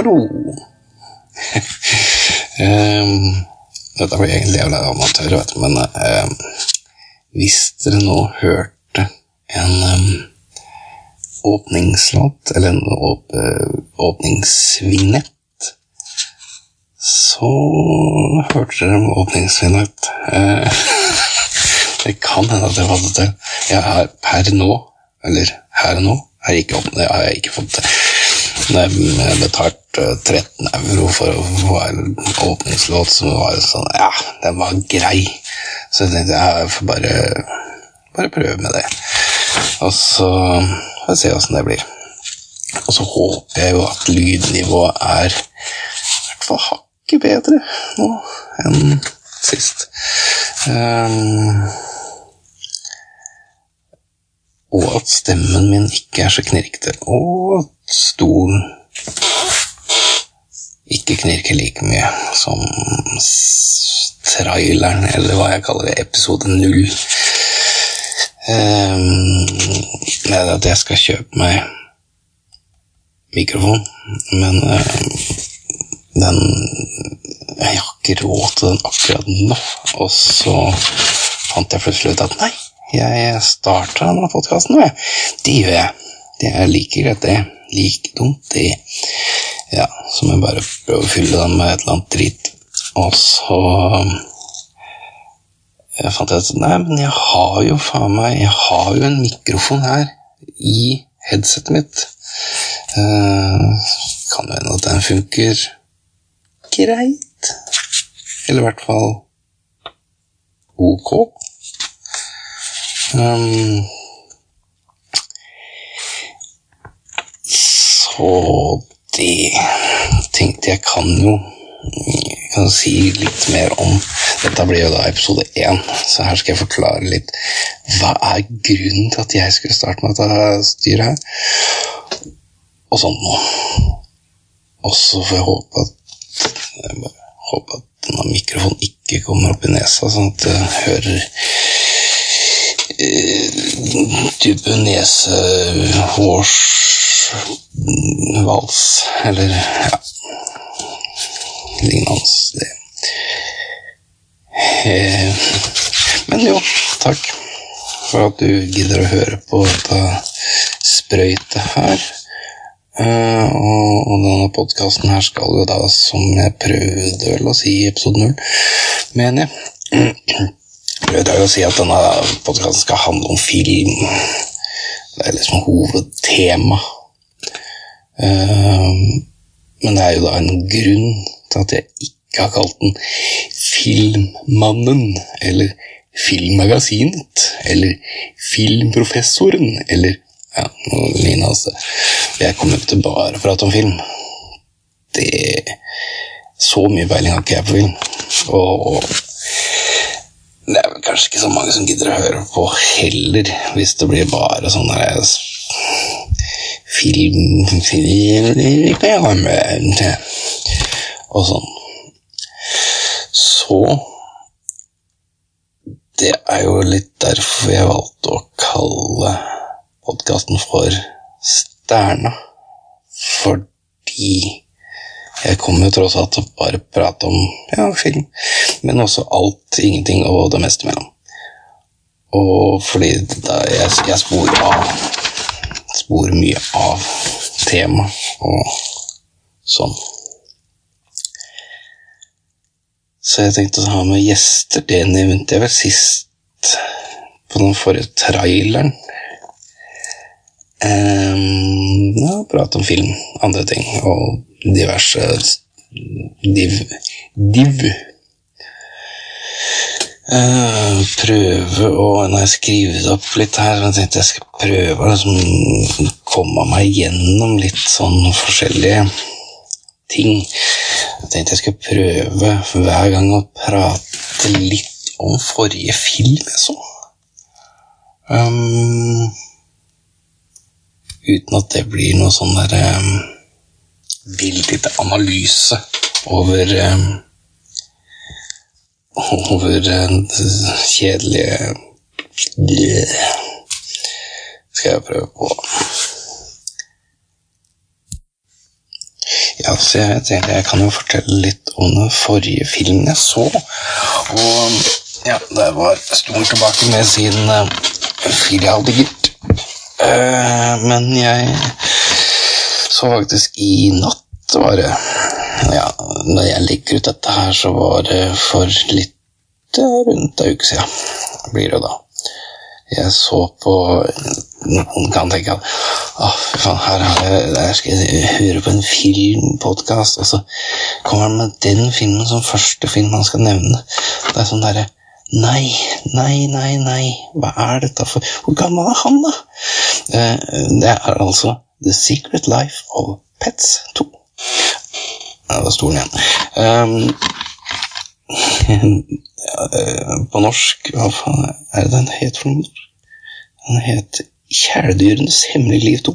Hallo, um, dette var egentlig jævla amatør, vet du, men um, hvis dere nå hørte en um, åpningslåt, eller en åp åpningsvinett så hørte dere en åpningsvignett. Uh, det kan hende at jeg fått det til. Jeg har per nå, eller her nå, har jeg ikke, åpnet, har jeg ikke fått til. Jeg betalte 13 euro for å få en åpningslåt som var sånn Ja, den var grei. Så jeg tenkte jeg får bare, bare prøve med det. Og så får vi se åssen det blir. Og så håper jeg jo at lydnivået er i hvert fall hakket bedre nå enn sist. Um, og at stemmen min ikke er så knirkete, og stolen ikke knirker like mye som traileren, eller hva jeg kaller det, episode null. Um, at jeg skal kjøpe meg mikrofon, men uh, den Jeg har ikke råd til den akkurat nå, og så fant jeg plutselig ut at nei, jeg starta denne podkasten. Det gjør jeg. Det er like greit, det. Like dumt, det. Ja, så må jeg bare prøve å fylle den med et eller annet drit. Og så jeg fant jeg at nei, men jeg har jo faen meg Jeg har jo en mikrofon her i headsetet mitt. Eh, kan jo hende at den funker greit. Eller i hvert fall ok. Um, så det tenkte jeg kan jo jeg kan si litt mer om Dette blir jo da episode én, så her skal jeg forklare litt hva er grunnen til at jeg skulle starte med dette styret her. Og sånn noe. Og så får jeg håpe at jeg bare håper at denne mikrofonen ikke kommer opp i nesa, sånn at jeg hører type nesehårsvals, eller ja lignende det. Eh, men jo, takk for at du gidder å høre på dette sprøytet her. Uh, og, og, denne podkasten her skal jo da, som jeg prøvde vel å si i episode null, mener jeg prøvde jeg å si at denne podkasten skal handle om film. Det er liksom hovedtema. Uh, men det er jo da en grunn til at jeg ikke har kalt den Filmmannen, eller Filmmagasinet, eller Filmprofessoren, eller ja, noe altså. Jeg kommer ikke til bare å prate om film. Det Så mye peiling har ikke jeg på film. Og det er vel kanskje ikke så mange som gidder å høre på heller, hvis det blir bare sånn der film, film og sånn. Så Det er jo litt derfor jeg valgte å kalle podkasten for Sterna. Fordi jeg kommer jo tross alt til å bare prate om ja, film, men også alt, ingenting og det meste mellom. Og fordi da jeg, jeg sporer av Sporer mye av tema og sånn. Så jeg tenkte å ha med gjester. Det nevnte jeg vel sist på den forrige traileren. Um, ja, prate om film, andre ting og diverse div. Div. Uh, prøve å Når jeg skriver det opp litt her, jeg tenkte jeg skal prøve å liksom, komme meg gjennom litt sånn forskjellige ting. Jeg tenkte jeg skulle prøve hver gang å prate litt om forrige film jeg så. Um, uten at det blir noe sånn derre um, lite analyse over um, over kjedelige Skal jeg prøve på Ja, så jeg tenkte jeg kan jo fortelle litt om den forrige filmen jeg så. Og ja, der var Stolen tilbake med sin uh, filialbigert. Uh, men jeg så faktisk i natt, var det Ja, når jeg legger ut dette her, så var det for litt rundt ei uke siden, blir det da. Jeg så på Noen kan tenke at å, fy faen, her, her skal jeg høre på en filmpodkast, og så kommer han med den filmen som første film han skal nevne. Det er sånn derre Nei, nei, nei, nei, hva er dette for Hvor gammel er han, da? det er altså The Secret Life of Pets 2. Var stolen igjen. Um, på norsk Hva faen er det den het for noe? Den het Kjæledyrenes hemmelige liv 2.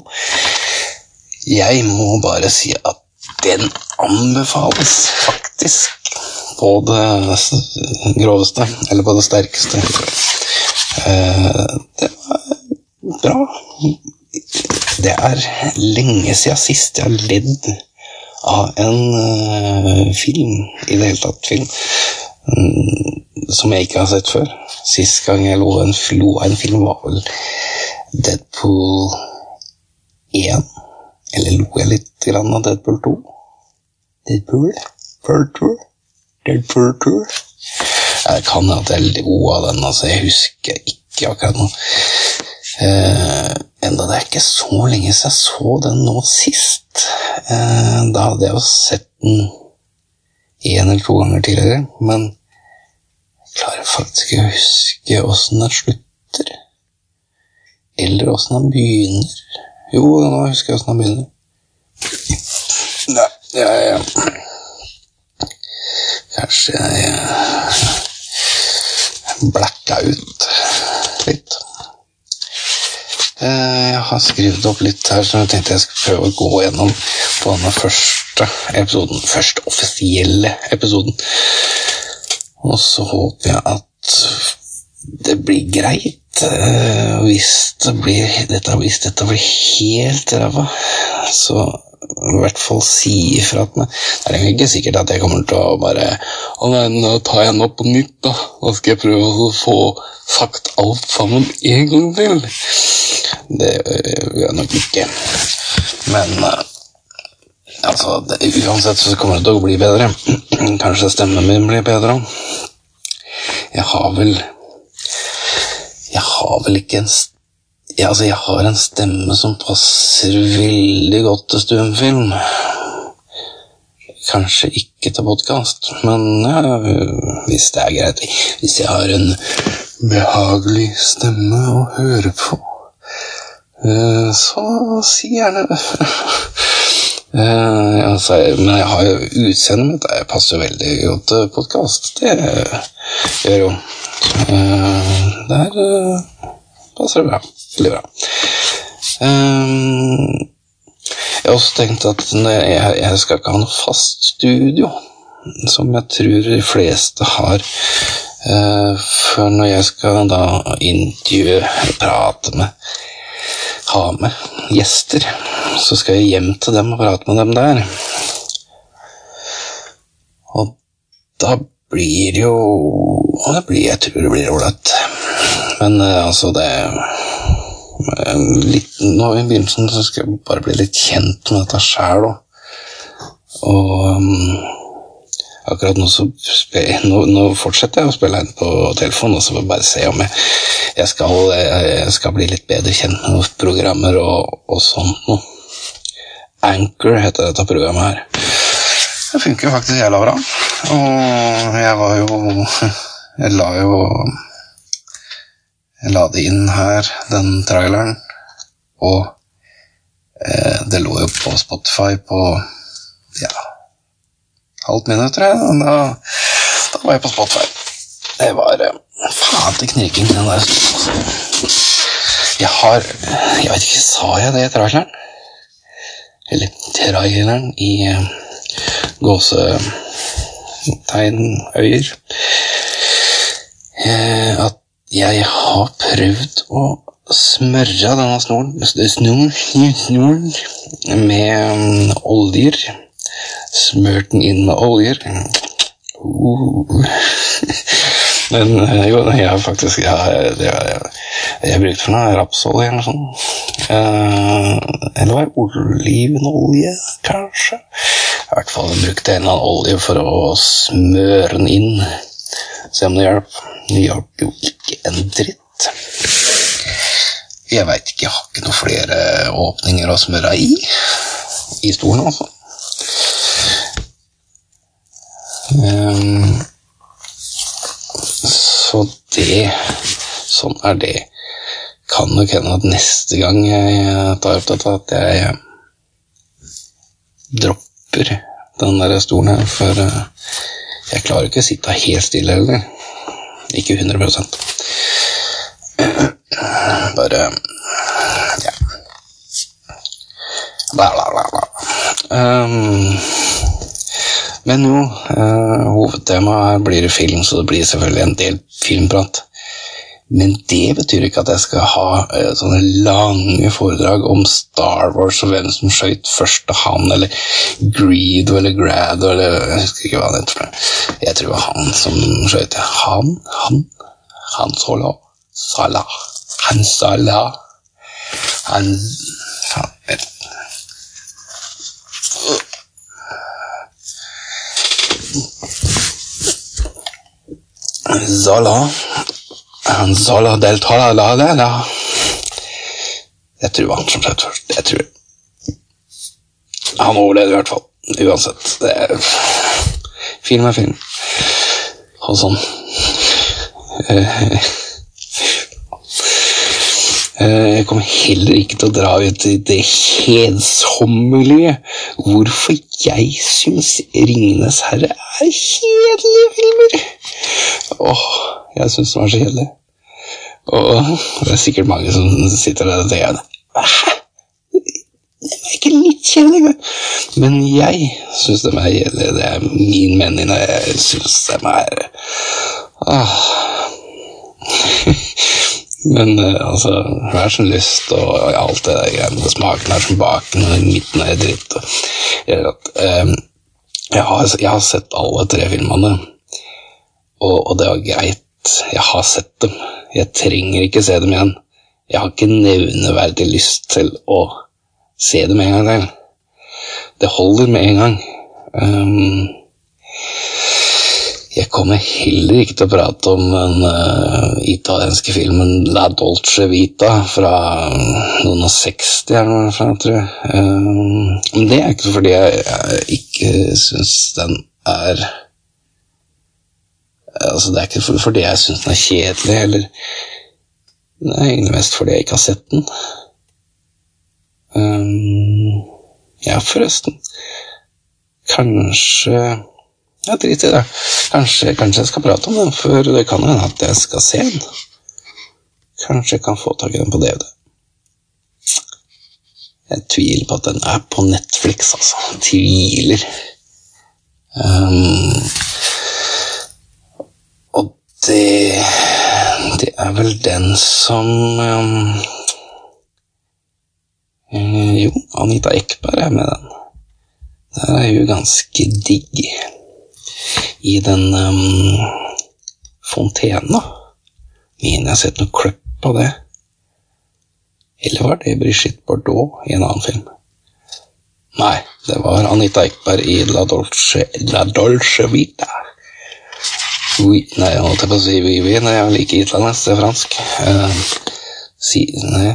Jeg må bare si at den anbefales faktisk på det groveste, eller på det sterkeste. Det var bra. Det er lenge siden sist jeg har ledd av en uh, film, i det hele tatt film, um, som jeg ikke har sett før. Sist gang jeg lo en, en film, var vel Deadpool 1. Eller lo jeg litt grann av Deadpool 2? Deadpool? Deadpool? Deadpool 2? Jeg kan at jeg lo av den, altså. Jeg husker ikke akkurat nå. Eh, enda det er ikke så lenge siden jeg så den nå sist. Eh, da hadde jeg jo sett den én eller to ganger tidligere, men jeg klarer faktisk ikke å huske åssen den slutter. Eller åssen den begynner. Jo, nå husker jeg åssen den begynner. Nei, jeg, ja. Kanskje jeg, jeg blacka ut litt. Jeg har skrevet opp litt her, så jeg tenkte jeg skulle prøve å gå gjennom på denne første episoden. Første offisielle episoden. Og så håper jeg at det blir greit. Hvis, det blir, dette, hvis dette blir helt ræva, så i hvert fall si ifra at. Det er ikke sikkert at jeg kommer til å bare Å nei, nå tar jeg den opp på nytt, da. Da skal jeg prøve å få sagt alt sammen en gang til. Det gjør jeg nok ikke. Men altså, det, uansett så kommer det til å bli bedre. Kanskje stemmen min blir bedre. Jeg har vel Jeg har vel ikke en ja, altså, jeg har en stemme som passer veldig godt til stumfilm. Kanskje ikke til podkast, men ja, hvis det er greit. Hvis jeg har en behagelig stemme å høre på, så si gjerne det. altså, men jeg har jo utseendet mitt. Jeg passer veldig godt til podkast. Det gjør jo. Der passer det bra. Veldig bra. Um, jeg har også tenkt at jeg, jeg, skal ikke ha noe fast studio, som jeg tror de fleste har. Uh, for når jeg skal da intervjue, prate med, ha med gjester, så skal jeg hjem til dem og prate med dem der. Og da blir det jo det blir, Jeg tror det blir ålreit. Men uh, altså, det litt, nå I begynnelsen så skal jeg bare bli litt kjent med dette sjæl òg. Og um, akkurat nå så nå, nå, fortsetter jeg å spille inn på telefonen, og så får jeg bare se om jeg, jeg, skal, jeg, skal, bli litt bedre kjent med noen programmer og, og sånt noe. Anchor heter dette programmet her. Det funker jo faktisk jævla bra. Og jeg var jo Jeg la jo la det inn her, den traileren, og eh, det lå jo på Spotify på ja, halvt minutt, tror jeg. Da, da var jeg på Spotify. Det var eh, faen til knirking, den der. Jeg har Jeg vet ikke, sa jeg det i traileren? Eller traileren i eh, gåsetegnøyer. Eh, at jeg har prøvd å smøre denne snoren, snoren, med oljer smørt den inn med oljer. Uh. Men eh, jo, jeg har faktisk det har jeg, jeg brukte for noe rapsolje eller noe sånt. Uh, eller var det olivenolje, kanskje? I hvert fall brukte jeg en eller annen olje for å smøre den inn. Se om det hjalp. Det hjalp jo ikke en dritt. Jeg veit ikke, jeg har ikke noen flere åpninger å smøre i. I stolen, altså. Um, så det Sånn er det. Kan nok hende at neste gang jeg tar opp dette, at jeg dropper den der stolen her, for eh, jeg klarer ikke å sitte helt stille heller. Ikke 100 Bare ja. Bla, bla, bla, bla. Um, men jo, uh, hovedtemaet blir film, så det blir selvfølgelig en del filmprat. Men det betyr ikke at jeg skal ha uh, sånne lange foredrag om Star Wars og hvem som skøyt først av han, eller Greedo eller Grado, eller jeg husker ikke hva han heter. Jeg tror det var han som skøyt. Han, han, han Solo, Salah, han Salah, han Faen, vet Zala Han Zala del Talalala Jeg tror han som sagt først. Jeg tror Han overlevde i hvert fall. Uansett. Det er film er film. Og sånn. Jeg kommer heller ikke til å dra ut i det kjedsommelige hvorfor jeg syns Ringenes herre er kjedelige filmer. Åh, jeg syntes det var så kjedelig. Og det er sikkert mange som sitter der og tenker Hæ? Det er ikke litt kjedelig engang. Men jeg syns de er kjedelige. Det er min mening, og jeg syns de er ah. Men uh, altså, hver som lyst og alt det der greiene. Smaken er som baken, og midten er dritt. Og, jeg, um, jeg, har, jeg, har, sett alle tre filmene, og, og, det var greit. Jeg har sett dem. Jeg trenger ikke se dem igjen. Jeg har ikke nevneverdig lyst til å se dem en gang til. Det holder med en gang. Um, jeg kommer heller ikke til å prate om den uh, italienske filmen La Dolce Vita fra noen og 60, eller noe sånt, tror jeg. Um, men det er ikke fordi jeg, jeg ikke syns den er Altså, det er ikke fordi jeg syns den er kjedelig, eller Det er egentlig mest fordi jeg ikke har sett den. Um, ja, forresten. Kanskje ja, drit i det. Kanskje, kanskje, jeg skal prate om den, for det kan hende at jeg skal se den. Kanskje jeg kan få tak i den på DVD. Jeg tviler på at den er på Netflix, altså. Tviler. Um, det Det er vel den som um, Jo, Anita Ekberg er med den. Der er hun ganske digg i den um, fontena. Mener jeg har sett noe klipp av det. Eller var det Brigitte Bardot i en annen film? Nei, det var Anita Ekberg i La Dolce, La Dolce Vita. Oui, nei, jeg holdt på å si oui, oui nei, jeg liker italiensk, det er fransk. Uh, si Nei,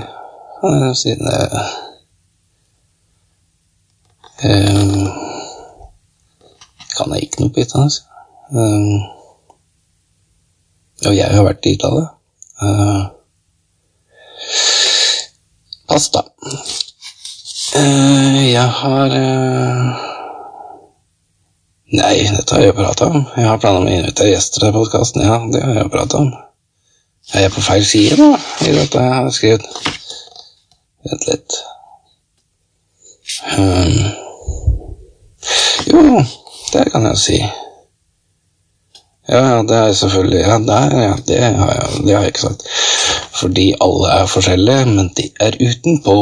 uh, si nei. uh, Kan jeg ikke noe på italiensk? Uh, og jeg har vært i Italia. Uh, pasta. Uh, jeg har Nei, dette har jeg jo prata om. Jeg har planer om å invitere gjester til podkasten. Ja, det har jeg jo prata om. Jeg Er på feil side nå i dette jeg har skrevet? Vent litt. Um, jo, det kan jeg si. Ja, ja, det er selvfølgelig Ja, der, ja det, har jeg, det har jeg ikke sagt. Fordi alle er forskjellige, men de er utenpå.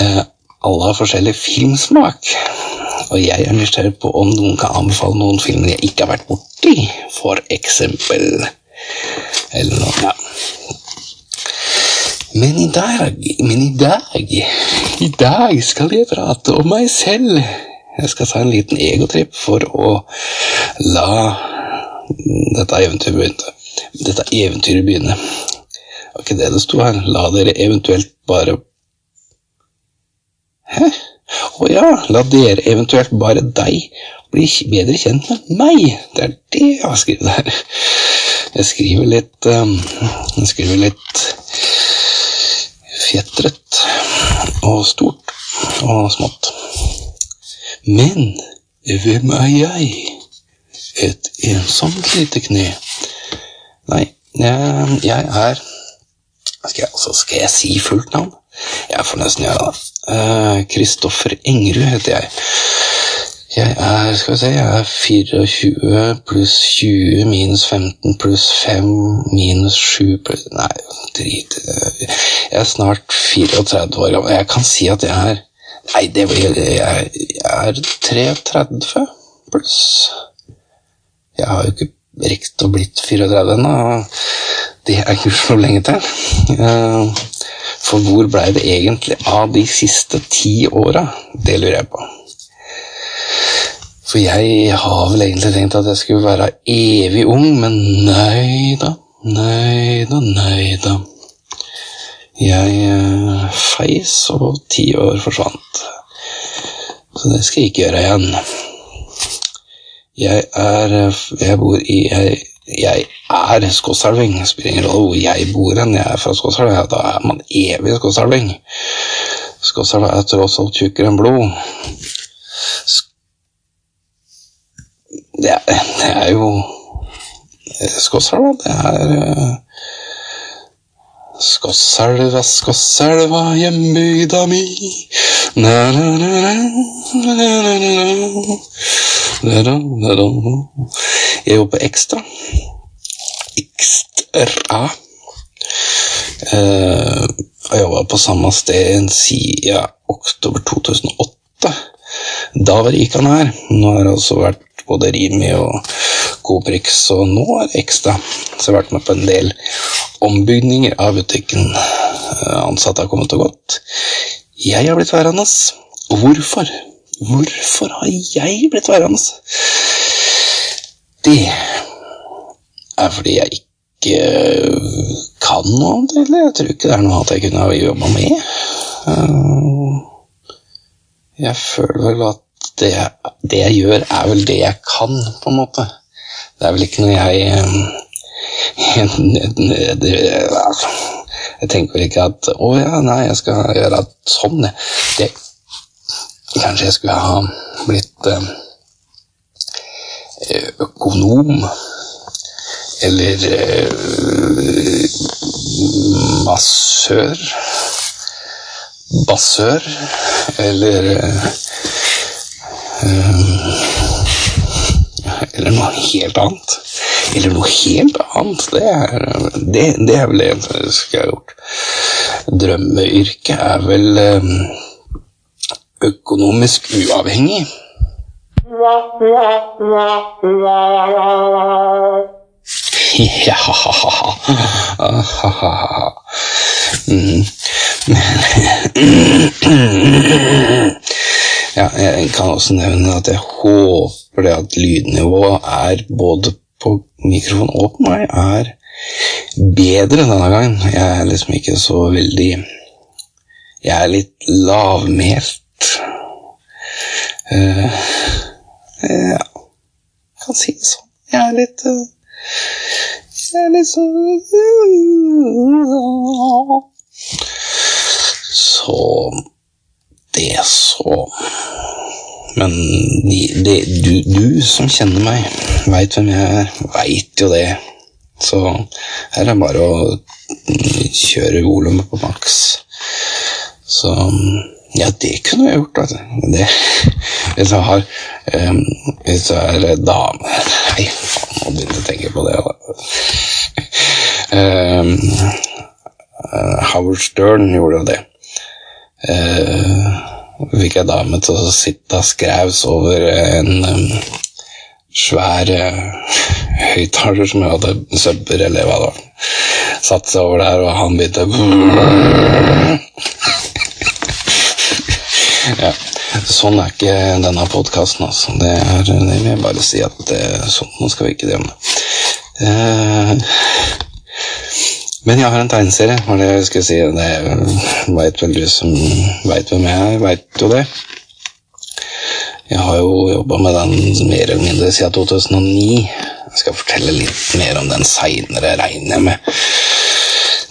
Eh, alle har forskjellig filmsmak. Og jeg er nysgjerrig på om noen kan anbefale noen filmer jeg ikke har vært borti, for eksempel. Eller noe, ja. Men i dag, men i dag, i dag skal jeg prate om meg selv. Jeg skal ta en liten egotripp for å la dette eventyret begynne. Dette eventyret begynne. Det var ikke det det sto her. La dere eventuelt bare Hæ? Å ja, la dere eventuelt bare deg bli bedre kjent med meg. Det er det jeg har skrevet her. Jeg skriver litt um, Jeg skriver litt fjetret og stort og smått. Men hvem er jeg? Et ensomt lite kne. Nei, jeg, jeg er skal jeg, altså, skal jeg si fullt navn? Jeg får nesten gjøre det. Kristoffer uh, Engerud heter jeg. Jeg er skal vi se, jeg er 24 pluss 20 minus 15 pluss 5 minus 7 pluss Nei, drit Jeg er snart 34 år gammel. Jeg kan si at jeg er Nei, det blir Jeg, jeg er 33 pluss Jeg har jo ikke rekt å blitt 34 ennå. Det er ikke så lenge til. Uh, for hvor blei det egentlig av de siste ti åra? Det lurer jeg på. For jeg har vel egentlig tenkt at jeg skulle være evig ung, men nei da, nei da, nei da. Jeg uh, feis, og ti år forsvant. Så det skal jeg ikke gjøre igjen. Jeg er Jeg bor i Jeg, jeg er skotselving. Spiller ingen rolle hvor jeg bor hen. Jeg er fra Skotselv. Ja, da er man evig skotselving. Skotselv er tross alt tjukkere enn blod. Det er, det er jo Skotselv, det er Skotselva, Skotselva, hjembygda mi na, na, na, na, Jeg jobber Ekstra. Ekstra. Uh, jeg jobba på samme sted siden oktober 2008. Da var han her. Nå har det også vært både Rimi og Coprix, og nå er Ekstra. Så jeg har vært med på en del ombygninger av butikken. Ansatte har kommet og gått. Jeg har blitt værende. Hvorfor? Hvorfor har jeg blitt værende? Det er fordi jeg ikke kan noe om det, jeg tror ikke det er noe annet jeg kunne ha jobba med. Jeg føler vel at det, det, jeg gjør, er vel det jeg kan, på en måte. Det er vel ikke noe jeg jeg, jeg tenker vel ikke at 'Å ja, nei, jeg skal gjøre sånn', det, Kanskje jeg skulle ha blitt økonom. Eller massør. Bassør. Eller Eller noe helt annet. Eller noe helt annet. Det er, det, det er vel det jeg skulle ha gjort. Drømmeyrket er vel økonomisk uavhengig. Ja jeg kan også nevne at jeg håper det at lydnivået er både på mikrofon og på meg er bedre denne gangen. Jeg er liksom ikke så veldig Jeg er litt lavmælt. Uh, ja kan si det sånn. Jeg er litt uh, Jeg er litt sånn Så det så Men det, du, du, som kjenner meg, veit hvem jeg er. Veit jo det. Så her er det bare å kjøre volumet på maks. Så ja, det kunne jeg gjort, altså. Det, hvis jeg har um, Hvis jeg er dame Nei, faen, nå begynte å tenke på det. um, Howard Stern gjorde det. Uh, fikk jeg dame til å sitte skraus over en um, svær uh, høyttaler som jeg hadde subber, eller hva det var. Satt seg over der, og han begynte ja. Sånn er ikke denne podkasten, altså. Det, er, det vil jeg bare si at det, sånn nå skal vi ikke drive med. Uh, men jeg har en tegneserie, var det jeg skulle si. Det veit vel du som veit hvem jeg er, veit jo det. Jeg har jo jobba med den mer eller mindre siden 2009. Jeg skal fortelle litt mer om den seinere, regner jeg med.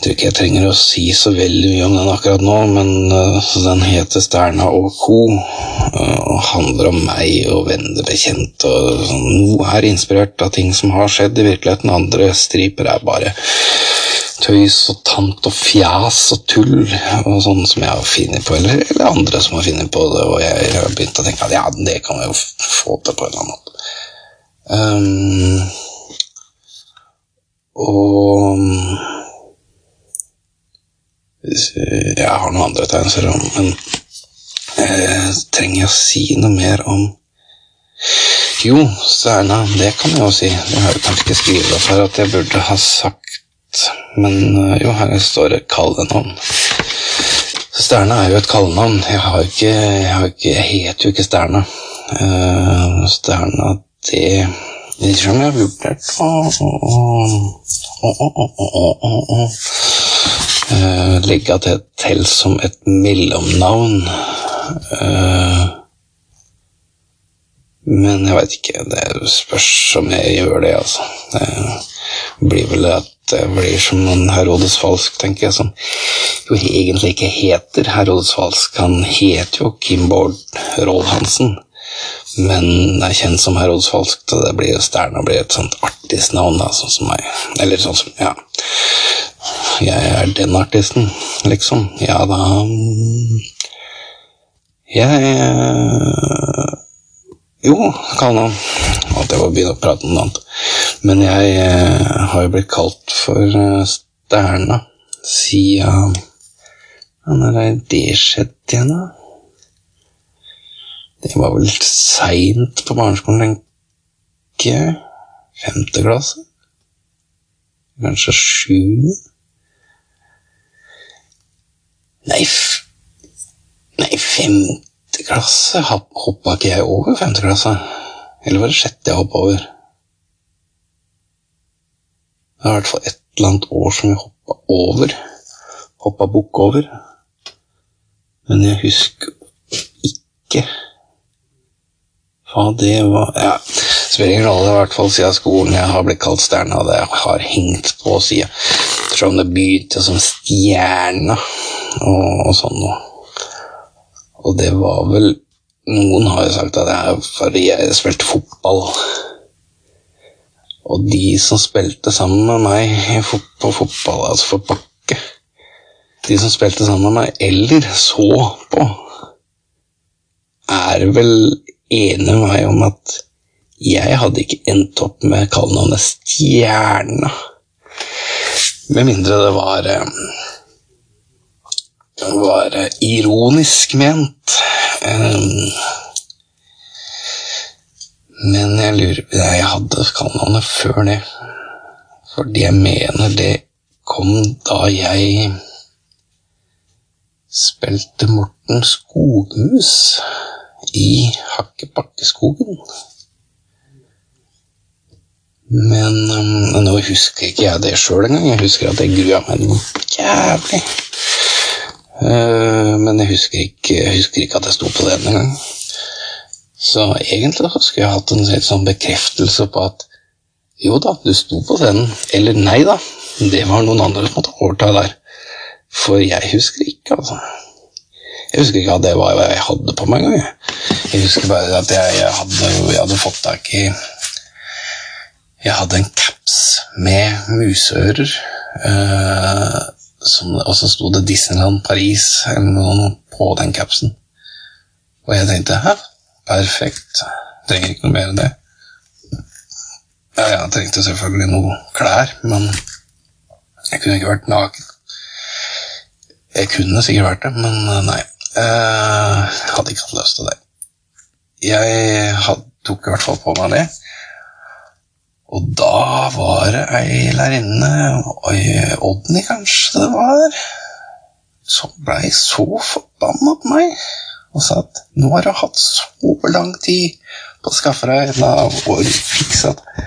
Tror ikke jeg trenger å si så veldig mye om den akkurat nå, men uh, den heter Sterna og co. Uh, og handler om meg og venner bekjent. og sånn. Noe er inspirert av ting som har skjedd i virkeligheten, andre striper er bare tøys og tant og fjas og tull og sånn som jeg har funnet på, eller, eller, andre som har funnet på det, og jeg har begynt å tenke at ja, det kan vi jo få til på en eller annen måte. Um, og Jeg har noen andre tegneserier om, men eh, trenger jeg å si noe mer om Jo, Serna, det kan jeg jo si. Det har jeg kanskje ikke skrevet opp her at jeg burde ha sagt men eh, jo, her står det kallenavn. Sterna er jo et kallenavn. Jeg har ikke, jeg, har ikke, jeg heter jo ikke Sterna. Uh, Sterna, det Det som jeg har vurdert å legge til, til som et mellomnavn. Uh, men jeg veit ikke. Det spørs om jeg gjør det, altså. Det blir vel at det blir som en Herodes Falsk, tenker jeg, som jo egentlig ikke heter Herodes Falsk. Han heter jo Kim Bård Roll-Hansen, men er kjent som Herodes Falsk, det blir jo Sterna blir et sånt artistnavn, da, sånn som meg. Eller sånn som Ja. Jeg er den artisten, liksom. Ja da Jeg Jo, kallenavn. At jeg må begynne å prate om noe annet. Men jeg eh, har jo blitt kalt for Stjerna Sterna siden Når er det skjedd igjen, da? Det var vel seint på barneskolen, tenker jeg. Femte klasse? Kanskje sjuende? Nei, nei, femte klasse hoppa ikke jeg over femte klasse? Eller var det sjette jeg hoppa over? Det var i hvert fall et eller annet år som jeg hoppa over. Hoppa bukk over. Men jeg husker ikke hva det var Ja, spiller ingen rolle, i hvert fall siden skolen jeg har blitt kalt Stjerna. Det har hengt på siden. Som det begynte som Stjerna og, og sånn noe. Og det var vel Noen har jo sagt at jeg, for jeg spilte fotball. Og de som spilte sammen med meg på fotball, altså for bakke De som spilte sammen med meg, eller så på, er vel enige med meg om at jeg hadde ikke endt opp med kallenavnet Stjerna. Med mindre det var eh, Det var ironisk ment. Men jeg lurer Nei, jeg hadde skannene før det. Fordi jeg mener det kom da jeg spilte Morten Skogmus i Hakkebakkeskogen. Men um, nå husker ikke jeg det sjøl engang. Jeg husker at jeg grua meg noe jævlig. Uh, men jeg husker, ikke, jeg husker ikke at jeg sto på den engang. Så egentlig så skulle jeg hatt en helt sånn bekreftelse på at jo da, du sto på scenen. Eller nei da, det var noen andre som måtte overta der. For jeg husker ikke, altså. Jeg husker ikke at det var hva jeg hadde på meg engang. Jeg husker bare at jeg, jeg, hadde, jeg hadde fått tak i Jeg hadde en caps med museører. Uh, og så sto det Disneyland Paris eller noe på den capsen. Og jeg tenkte hæ, Perfekt. Trenger ikke noe mer enn det. Ja, jeg trengte selvfølgelig noe klær, men jeg kunne ikke vært naken. Jeg kunne sikkert vært det, men eh, nei. Jeg hadde ikke hatt lyst til det. Jeg tok i hvert fall på meg det. Og da var det ei lærerinne, Odny kanskje det var, som blei så forbanna på meg og sa at nå har du hatt så lang tid på å skaffe deg en av fikse det.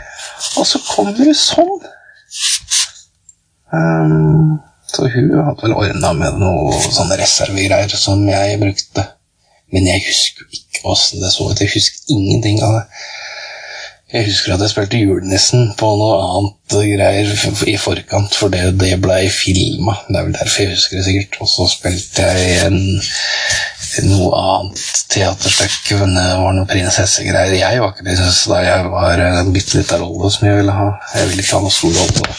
Og så kommer du sånn. Um, så hun hadde vel ordna med noe sånne reservegreier som jeg brukte. Men jeg husker ikke åssen det så ut. Jeg husker ingenting av det. Jeg husker at jeg spilte julenissen på noe annet greier i forkant, for det, det blei filma. Det er vel derfor jeg husker det sikkert. Og så spilte jeg en, noe annet teaterstykke, men det var noe prinsessegreier. Jeg var ikke prinsesse da, jeg var en bitte lita rolle som jeg ville ha. Jeg ville ikke ha noe stor rolle.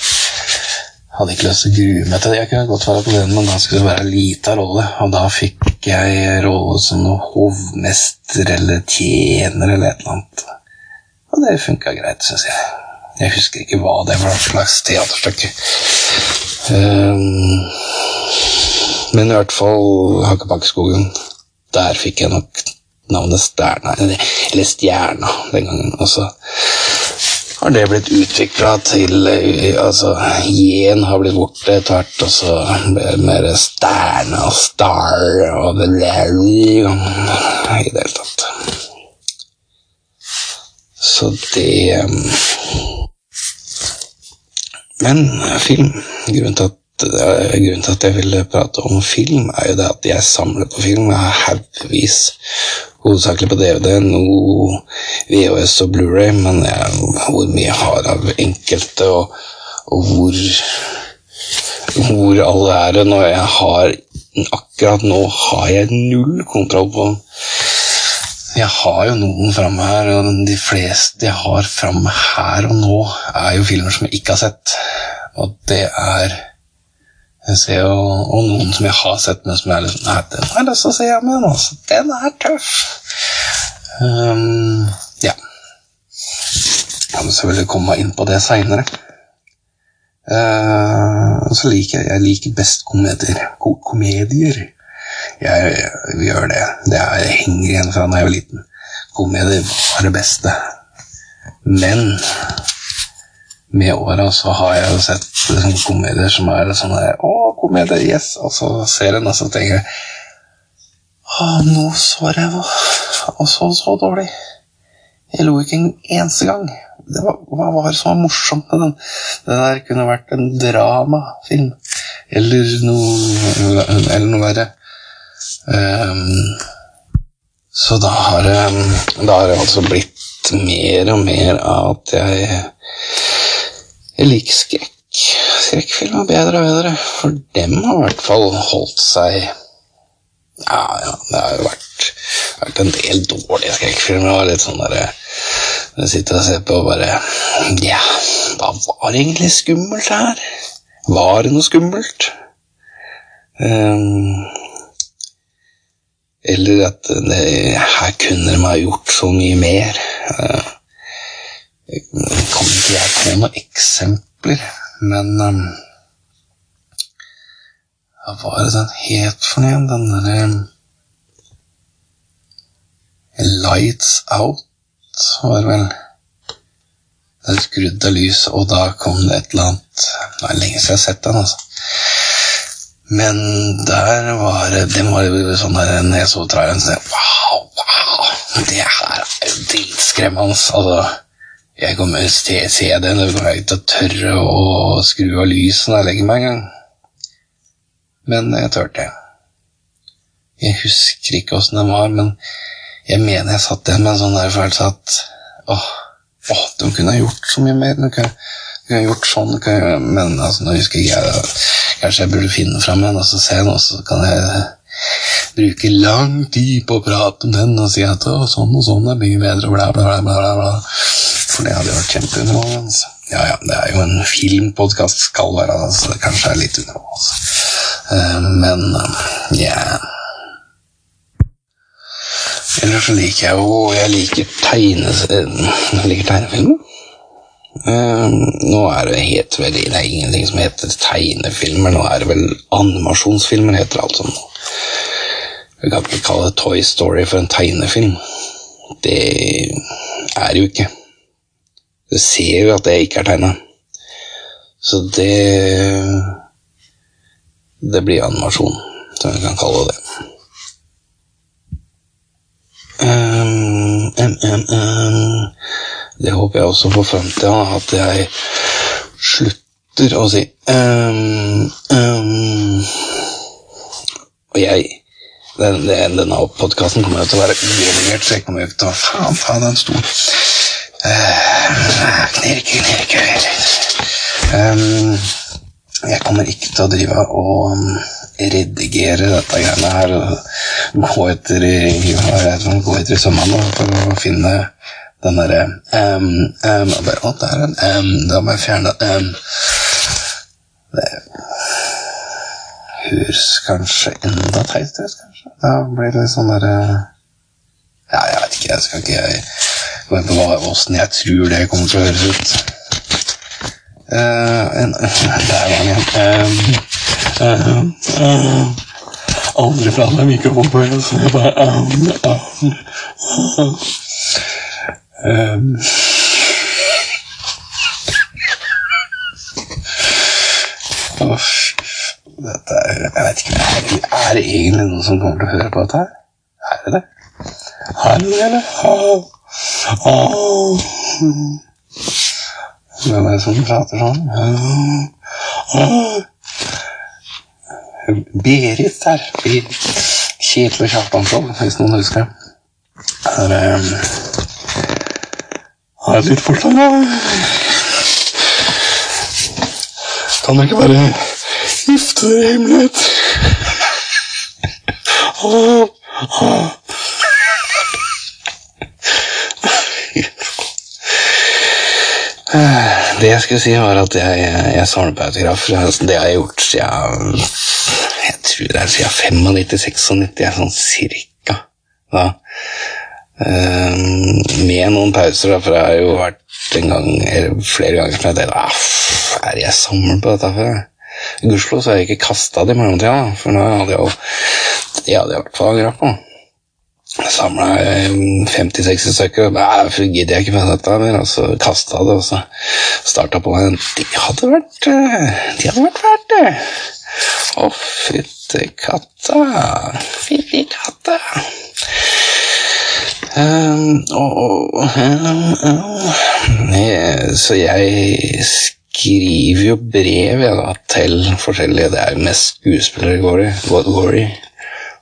Hadde ikke lyst til å grue meg til det. Jeg kunne godt være på den, men da skulle det være en lita rolle. Og da fikk jeg rolle som hovmester eller tjener eller et eller annet. Og det funka greit, syns jeg. Jeg husker ikke hva det var slags teaterstykke. Um, men i hvert fall Hakkebakkeskogen. Der fikk jeg nok navnet Stjerna, eller Stjerna den gangen. Og så har det blitt utvikla til Altså, J-en har blitt borte etter hvert, og så ble det mer Stjerna og Star og det der, i det hele tatt. Så det um, Men film Grunnen til, at, grunnen til at jeg ville prate om film, er jo det at jeg samler på film. Jeg har haugvis, hovedsakelig på DVD, noe VHS og Blu-ray, men jeg, hvor mye jeg har av enkelte, og, og hvor hvor alle er det når jeg har Akkurat nå har jeg null kontroll på jeg har jo noen framme her, og de fleste jeg har framme her og nå, er jo filmer som jeg ikke har sett. Og det er jeg ser jo, Og noen som jeg har sett, men som jeg liksom Nei, den har jeg lyst til å se igjen igjen. Altså. Den er tøff. Um, ja. Jeg kan selvfølgelig komme inn på det seinere. Uh, og så liker jeg, jeg liker best komedier. Komedier. Jeg, jeg gjør det. Det er, henger igjen fra da jeg var liten. Komedie var det beste. Men med åra så har jeg jo sett sånne komedier som er sånn der Å, komedie, yes! Og så ser en, og så tenker jeg Å, nå så ræva. Og så så dårlig. Jeg lo ikke en eneste gang. Var, hva var det som var morsomt med den? Den der kunne vært en dramafilm. Eller noe, eller noe verre. Um, så da har, det, da har det altså blitt mer og mer av at jeg, jeg liker skrekk. Skrekkfilm er bedre og bedre, for dem har i hvert fall holdt seg Ja, ja, det har jo vært, vært en del dårlige skrekkfilmer. Og litt sånn derre Jeg sitter og ser på og bare Ja, hva var egentlig skummelt her? Var det noe skummelt? Um, eller at det, her kunne de ha gjort så mye mer. Kan ikke jeg på noen eksempler, men um, Hva var det den het for noe? Den derre Lights Out var det vel. Der skrudde lyset, og da kom det et eller annet Det er lenge siden jeg har sett den, altså. Men der var det var sånn der når jeg så traileren, så jeg Wow, wow! Det her er jo dritskremmende. Altså, jeg kommer til å se det, og kommer ikke til å tørre å skru av lyset når jeg legger meg engang. Men jeg turte. Jeg husker ikke åssen den var, men jeg mener jeg satt igjen med en sånn der følelse at åh, åh, de kunne ha gjort så mye mer. De kunne, kunne ha gjort sånn, Jeg, men altså, nå husker jeg ikke Kanskje jeg burde finne fram en og så se den, og så kan jeg bruke lang tid på å prate om den og si at å, sånn og sånn er mye bedre, og bla, bla, bla. bla. For det hadde vært kjempeunderholdende. Altså. Ja, ja, det er jo en filmpodkast skal være, så det kanskje er litt underholdende. Altså. Uh, men ja yeah. Ellers så liker jeg jo Jeg liker tegne... Jeg liker tegnefilmer. Uh, nå er det helt vel Det er ingenting som heter tegnefilmer. Nå er det vel animasjonsfilmer, heter det alt nå. Vi kan ikke kalle det Toy Story for en tegnefilm. Det er det jo ikke. Du ser jo at det ikke er tegna. Så det Det blir animasjon, som vi kan kalle det. Um, um, um, um. Det håper jeg også for framtida, at jeg slutter å si um, um. Og jeg den, den, Denne podkasten kommer jo til å være uredigert, så jeg kommer jo ikke til å Faen, faen, den sto uh, Knirke, knirke um, Jeg kommer ikke til å drive og redigere dette greiene her og gå etter i, gå etter i sømmene for å finne den derre um, um, Å, der er en um, Da må jeg fjerne um. Det Hurs kanskje enda teitere, kanskje. Da blir det litt sånn derre Ja, jeg vet ikke. Jeg skal ikke gå inn på åssen jeg tror det kommer til å høres ut. Uh, en, der var den igjen. Um, uh, uh, aldri fra deg mikrofon på øyet, um. Oh, dette er, jeg vet ikke, er, det egentlig noen som kommer til å høre på dette her? Er det det? Er det det, eller? Oh. Oh. Hvem er det som prater sånn? Oh. Oh. Berit der. Berit. Kjetil Kjartansson, hvis noen husker det. Um, har jeg et lite forslag, da. Kan dere ikke bare gifte dere i hemmelighet? Det jeg skulle si, var at jeg, jeg samler på autografer. Altså, det har jeg gjort siden Jeg tror det er siden 95-96, sånn cirka. Da. Um, med noen pauser, da, for jeg har jo vært en gang, eller flere ganger som jeg tenkte Hva Er det jeg samler på dette for? Gudskjelov så har jeg ikke kasta det i mellomtida, for nå hadde jeg jo Det hadde jeg i hvert fall angra på. Samla 50-60 stykker, og så gidder jeg ikke med dette mer, og så kasta det, og så starta på en De hadde vært De hadde vært verdt det! Å, fytti katta. Fytti katta. Og, um, um, så jeg skriver jo brev jeg, da, til forskjellige Det er mest skuespillere i. Går i.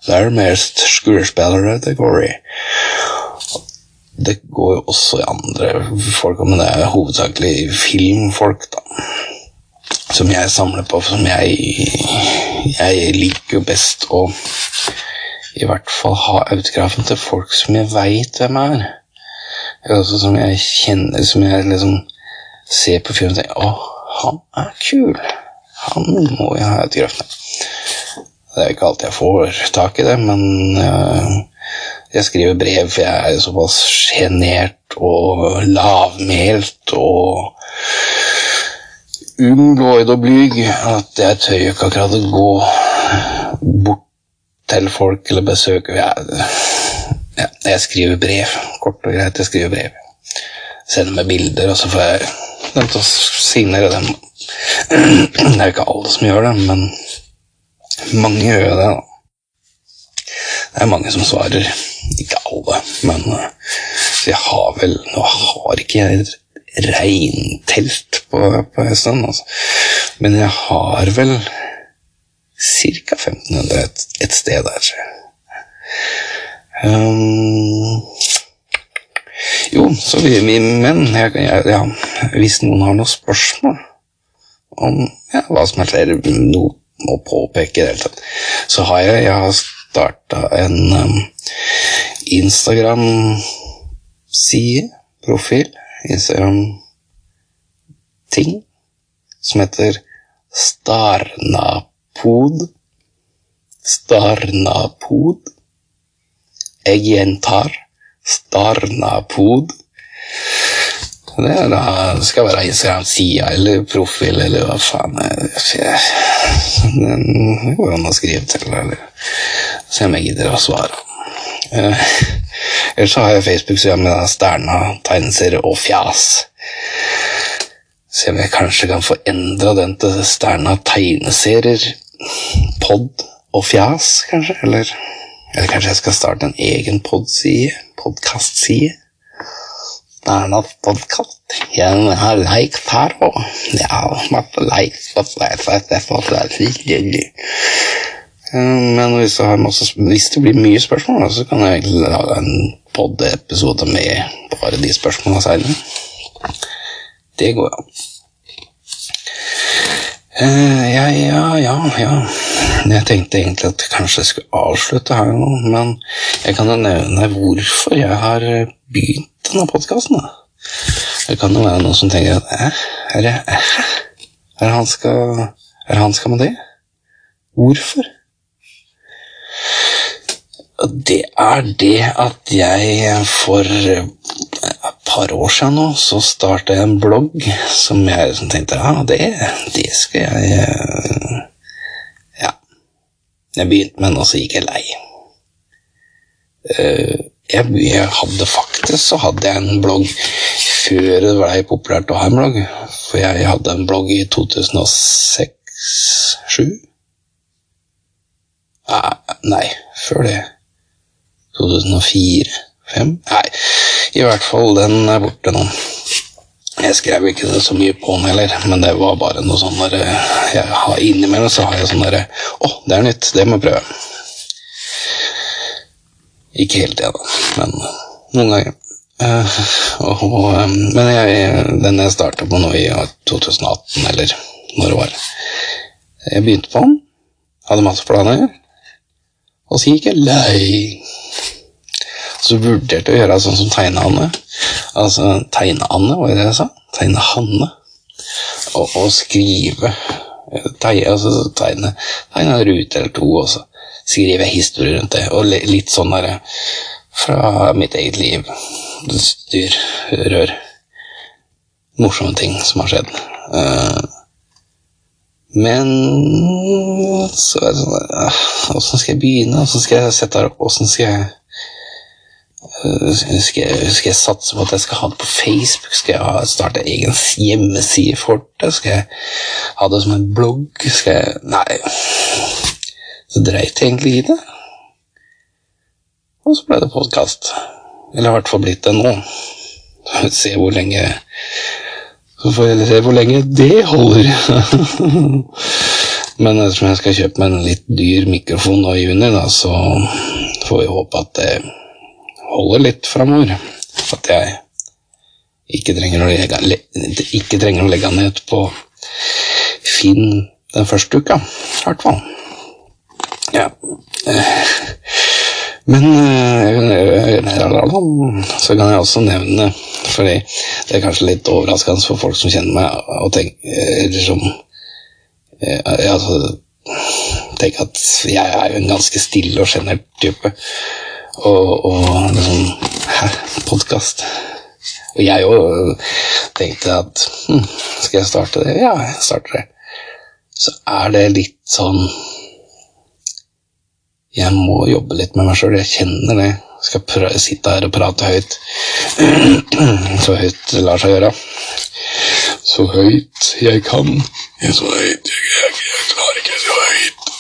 Det er mest skuespillere det går i. Det går jo også i andre folk, men det er hovedsakelig filmfolk, da. Som jeg samler på, som jeg Jeg liker jo best å i hvert fall ha autografen til folk som jeg veit hvem er. Også som jeg kjenner, som jeg liksom ser på film og tenker Å, han er kul. Han må jeg ha autografen til. Det er ikke alltid jeg får tak i det, men uh, jeg skriver brev, for jeg er såpass sjenert og lavmælt og ungløyd og blyg at jeg tør ikke akkurat å gå bort til folk eller besøker ja, ja, jeg skriver brev. Kort og greit, jeg skriver brev. Sender meg bilder, og så får jeg dem til å signere dem. Det er jo ikke alle som gjør det, men mange gjør det. da. Det er mange som svarer. Ikke alle, men jeg har vel Nå har ikke jeg reintelt på, på stund, altså. men jeg har vel ca. 1500 et, et, sted der. Um, jo, så vi, vi Men jeg, jeg, ja, hvis noen har noen spørsmål om ja, hva som helst, eller noe å påpeke i det hele tatt, så har jeg, jeg starta en um, Instagram-side, profil, Instagram-ting, som heter Starnapod. Starnapod. Jeg gjentar Starnapod. Det, da, skal være Instagram-sida eller profil eller hva faen Det går an å skrive til. Eller Se om jeg gidder å svare. Eh, ellers har jeg Facebook-sida med Sterna tegneserier og fjas. Se om jeg kanskje kan få endra den til Sterna tegneserier, pod og fjas, kanskje? Eller, eller kanskje jeg skal starte en egen pod-side? Podkast-side? noe podkast. Jeg har like her òg. Ja, masse likes. Men hvis masse, hvis det blir mye spørsmål, så kan jeg lage en pod-episode med bare de spørsmålene seinere. Det går an. Ja, ja, ja, ja. Jeg tenkte egentlig at jeg kanskje skulle avslutte her nå, men jeg kan jo nevne hvorfor jeg har begynt denne podkasten. Det kan jo være noen som tenker at eh, er det eh, er han skal er han med det? Hvorfor? Det er det at jeg for et par år siden nå så starta jeg en blogg som jeg liksom tenkte ja, det, det skal jeg Ja. Jeg begynte med den, og så gikk jeg lei. Uh, jeg, jeg, hadde faktisk så hadde jeg en blogg før det blei populært å ha en blogg. For jeg hadde en blogg i 2006-2007. Ah, nei, før det. 2004-2005? Nei, i hvert fall, den er borte nå. Jeg skrev ikke så mye på den heller, men det var bare noe sånn der jeg har Innimellom så har jeg sånn derre Å, oh, det er nytt, det må jeg prøve. Ikke hele tida, da, men noen ganger. Uh, og, um, men jeg, den jeg starta på nå i 2018, eller når det var Jeg begynte på den, hadde masse planer, og så gikk jeg lei. Så vurderte jeg å gjøre sånn som Tegne-Anne. Altså Tegne-Anne, hva er det jeg sa? Tegne-Hanne. Og, og, skrive tegne, altså, tegne, tegne en rute eller to, og så skrive historier rundt det. Og litt sånn derre fra mitt eget liv. Styr, rør. Morsomme ting som har skjedd. Uh, men så er det sånn Åssen skal jeg begynne? Åssen skal jeg sette her opp? Åssen skal jeg skal jeg, skal jeg, satse på at jeg skal ha det på Facebook? Skal jeg starte egen hjemmeside for det? Skal jeg ha det som en blogg? Skal jeg Nei. Så dreit jeg egentlig i det. Og så ble det podkast. Eller i hvert fall blitt det nå. Se hvor lenge Så får jeg se hvor lenge det holder. Men ettersom jeg skal kjøpe meg en litt dyr mikrofon nå i juni, da, så får vi håpe at det holder litt framover. At jeg ikke trenger, legge, ikke trenger å legge den ut på Finn den første uka, i hvert fall. Ja. Men så kan jeg også nevne, fordi det er kanskje litt overraskende for folk som kjenner meg, og tenker som altså, tenker at jeg er jo en ganske stille og sjenert type. Og, og liksom Hæ, podkast? Og jeg òg tenkte at hm, skal jeg starte det? Ja, jeg starter det. Så er det litt sånn jeg må jobbe litt med meg sjøl. Jeg kjenner det. Skal prøve, sitte her og prate høyt. Så høyt det lar seg gjøre. Så høyt jeg kan. Så høyt jeg, jeg, jeg klarer ikke så høyt.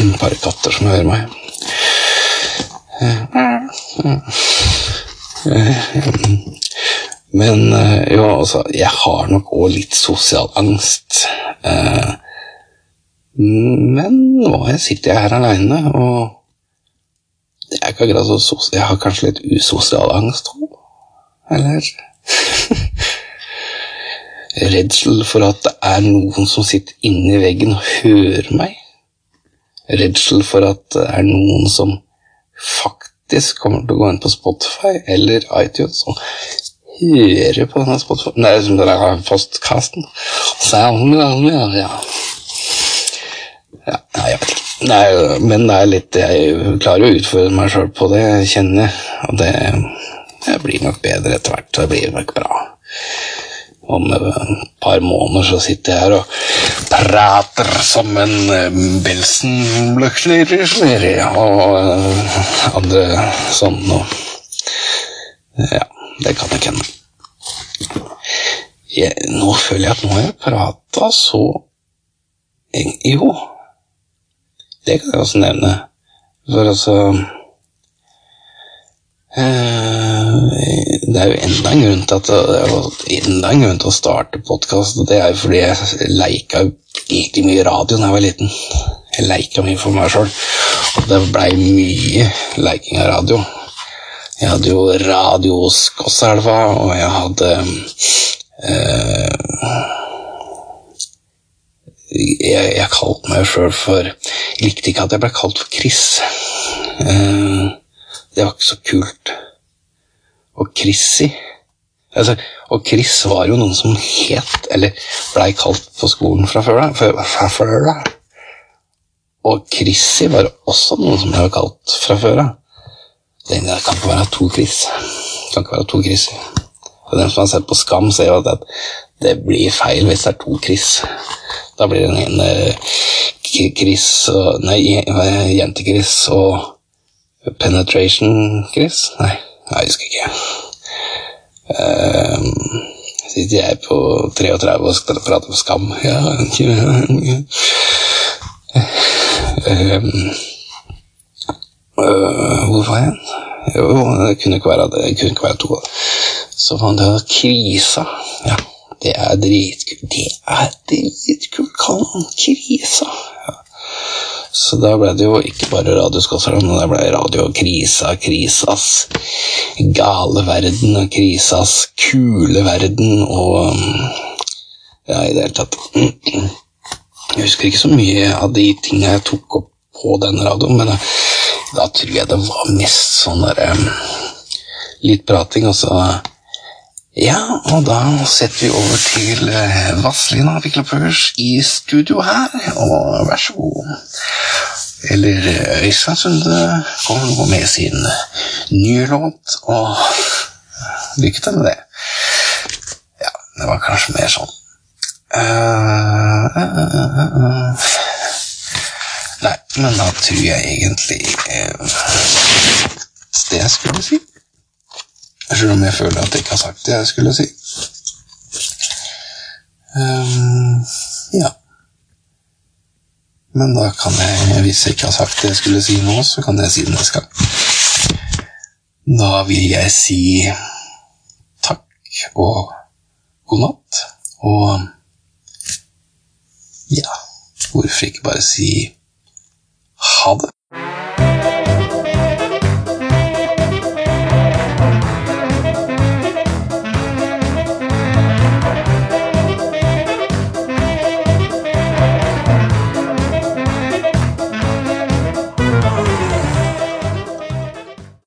Et par katter som hører meg. Men jo, altså Jeg har nok òg litt sosial angst. Eh, men nå sitter jeg her aleine, og det er ikke så Jeg har kanskje litt usosial angst tro. eller Redsel for at det er noen som sitter inni veggen og hører meg. Redsel for at det er noen som faktisk kommer til å gå inn på Spotify eller iTunes og høre på denne Spotify Nei, som dere postkasten. Ja. Ja, jeg vet ikke. Nei, men det er litt Jeg klarer å utfordre meg sjøl på det, kjenner jeg. Og det, det, blir nok bedre etter hvert. Det blir nok bra. Om et par måneder så sitter jeg her og prater som en eh, Belsen-bløksler og eh, andre sånn og Ja, det kan ikke hende. Nå føler jeg at nå har jeg prata så Jo, det kan jeg også nevne. For altså det er jo enda en grunn til at enda en grunn til å starte podkast. Det er jo fordi jeg leika egentlig mye radio da jeg var liten. Jeg leika mye for meg sjøl, og det blei mye leiking av radio. Jeg hadde jo Radio Skosselva, og jeg hadde øh, jeg, jeg kalte meg sjøl for Jeg likte ikke at jeg ble kalt for Chris. Eh, det var ikke så kult. Og Chrissy altså, Og Chris var jo noen som het, eller blei kalt på skolen fra før av. Og Chrissy var også noen som ble kalt fra før av. Det kan ikke være to Chris. Det kan ikke være to Chris. Og den som har sett på Skam, ser jo at det blir feil hvis det er to Chris. Da blir den ene Chris og Nei, jente-Chris og Penetration, Chris? Nei, jeg husker ikke. Um, sitter jeg på 33 og skal prate om skam. Ja, um, uh, hvor var jeg? Jo, det kunne ikke være, det kunne ikke være to. Så det var Krisa. Ja, det er dritkult. Det er dritkult, kall Krisa. Ja. Så da ble det jo ikke bare Radioskosser, men det ble Radiokrisa, Krisas gale verden, og Krisas kule verden, og Ja, i det hele tatt. Jeg husker ikke så mye av de tingene jeg tok opp på den radioen, men da tror jeg det var mest sånn derre Litt prating, og så ja, og da setter vi over til eh, Vazelina Wiklopørs i studio her, og vær så god. Eller eh, Øystein Sunde kommer nå med sin nye låt, og lykke til med det. Ja, det var kanskje mer sånn uh, uh, uh, Nei, men da tror jeg egentlig det jeg skulle si. Selv om jeg føler at jeg ikke har sagt det jeg skulle si. Um, ja. Men da kan jeg, hvis jeg ikke har sagt det jeg skulle si nå, så kan jeg si det neste gang. Da vil jeg si takk og god natt. Og ja, hvorfor ikke bare si ha det?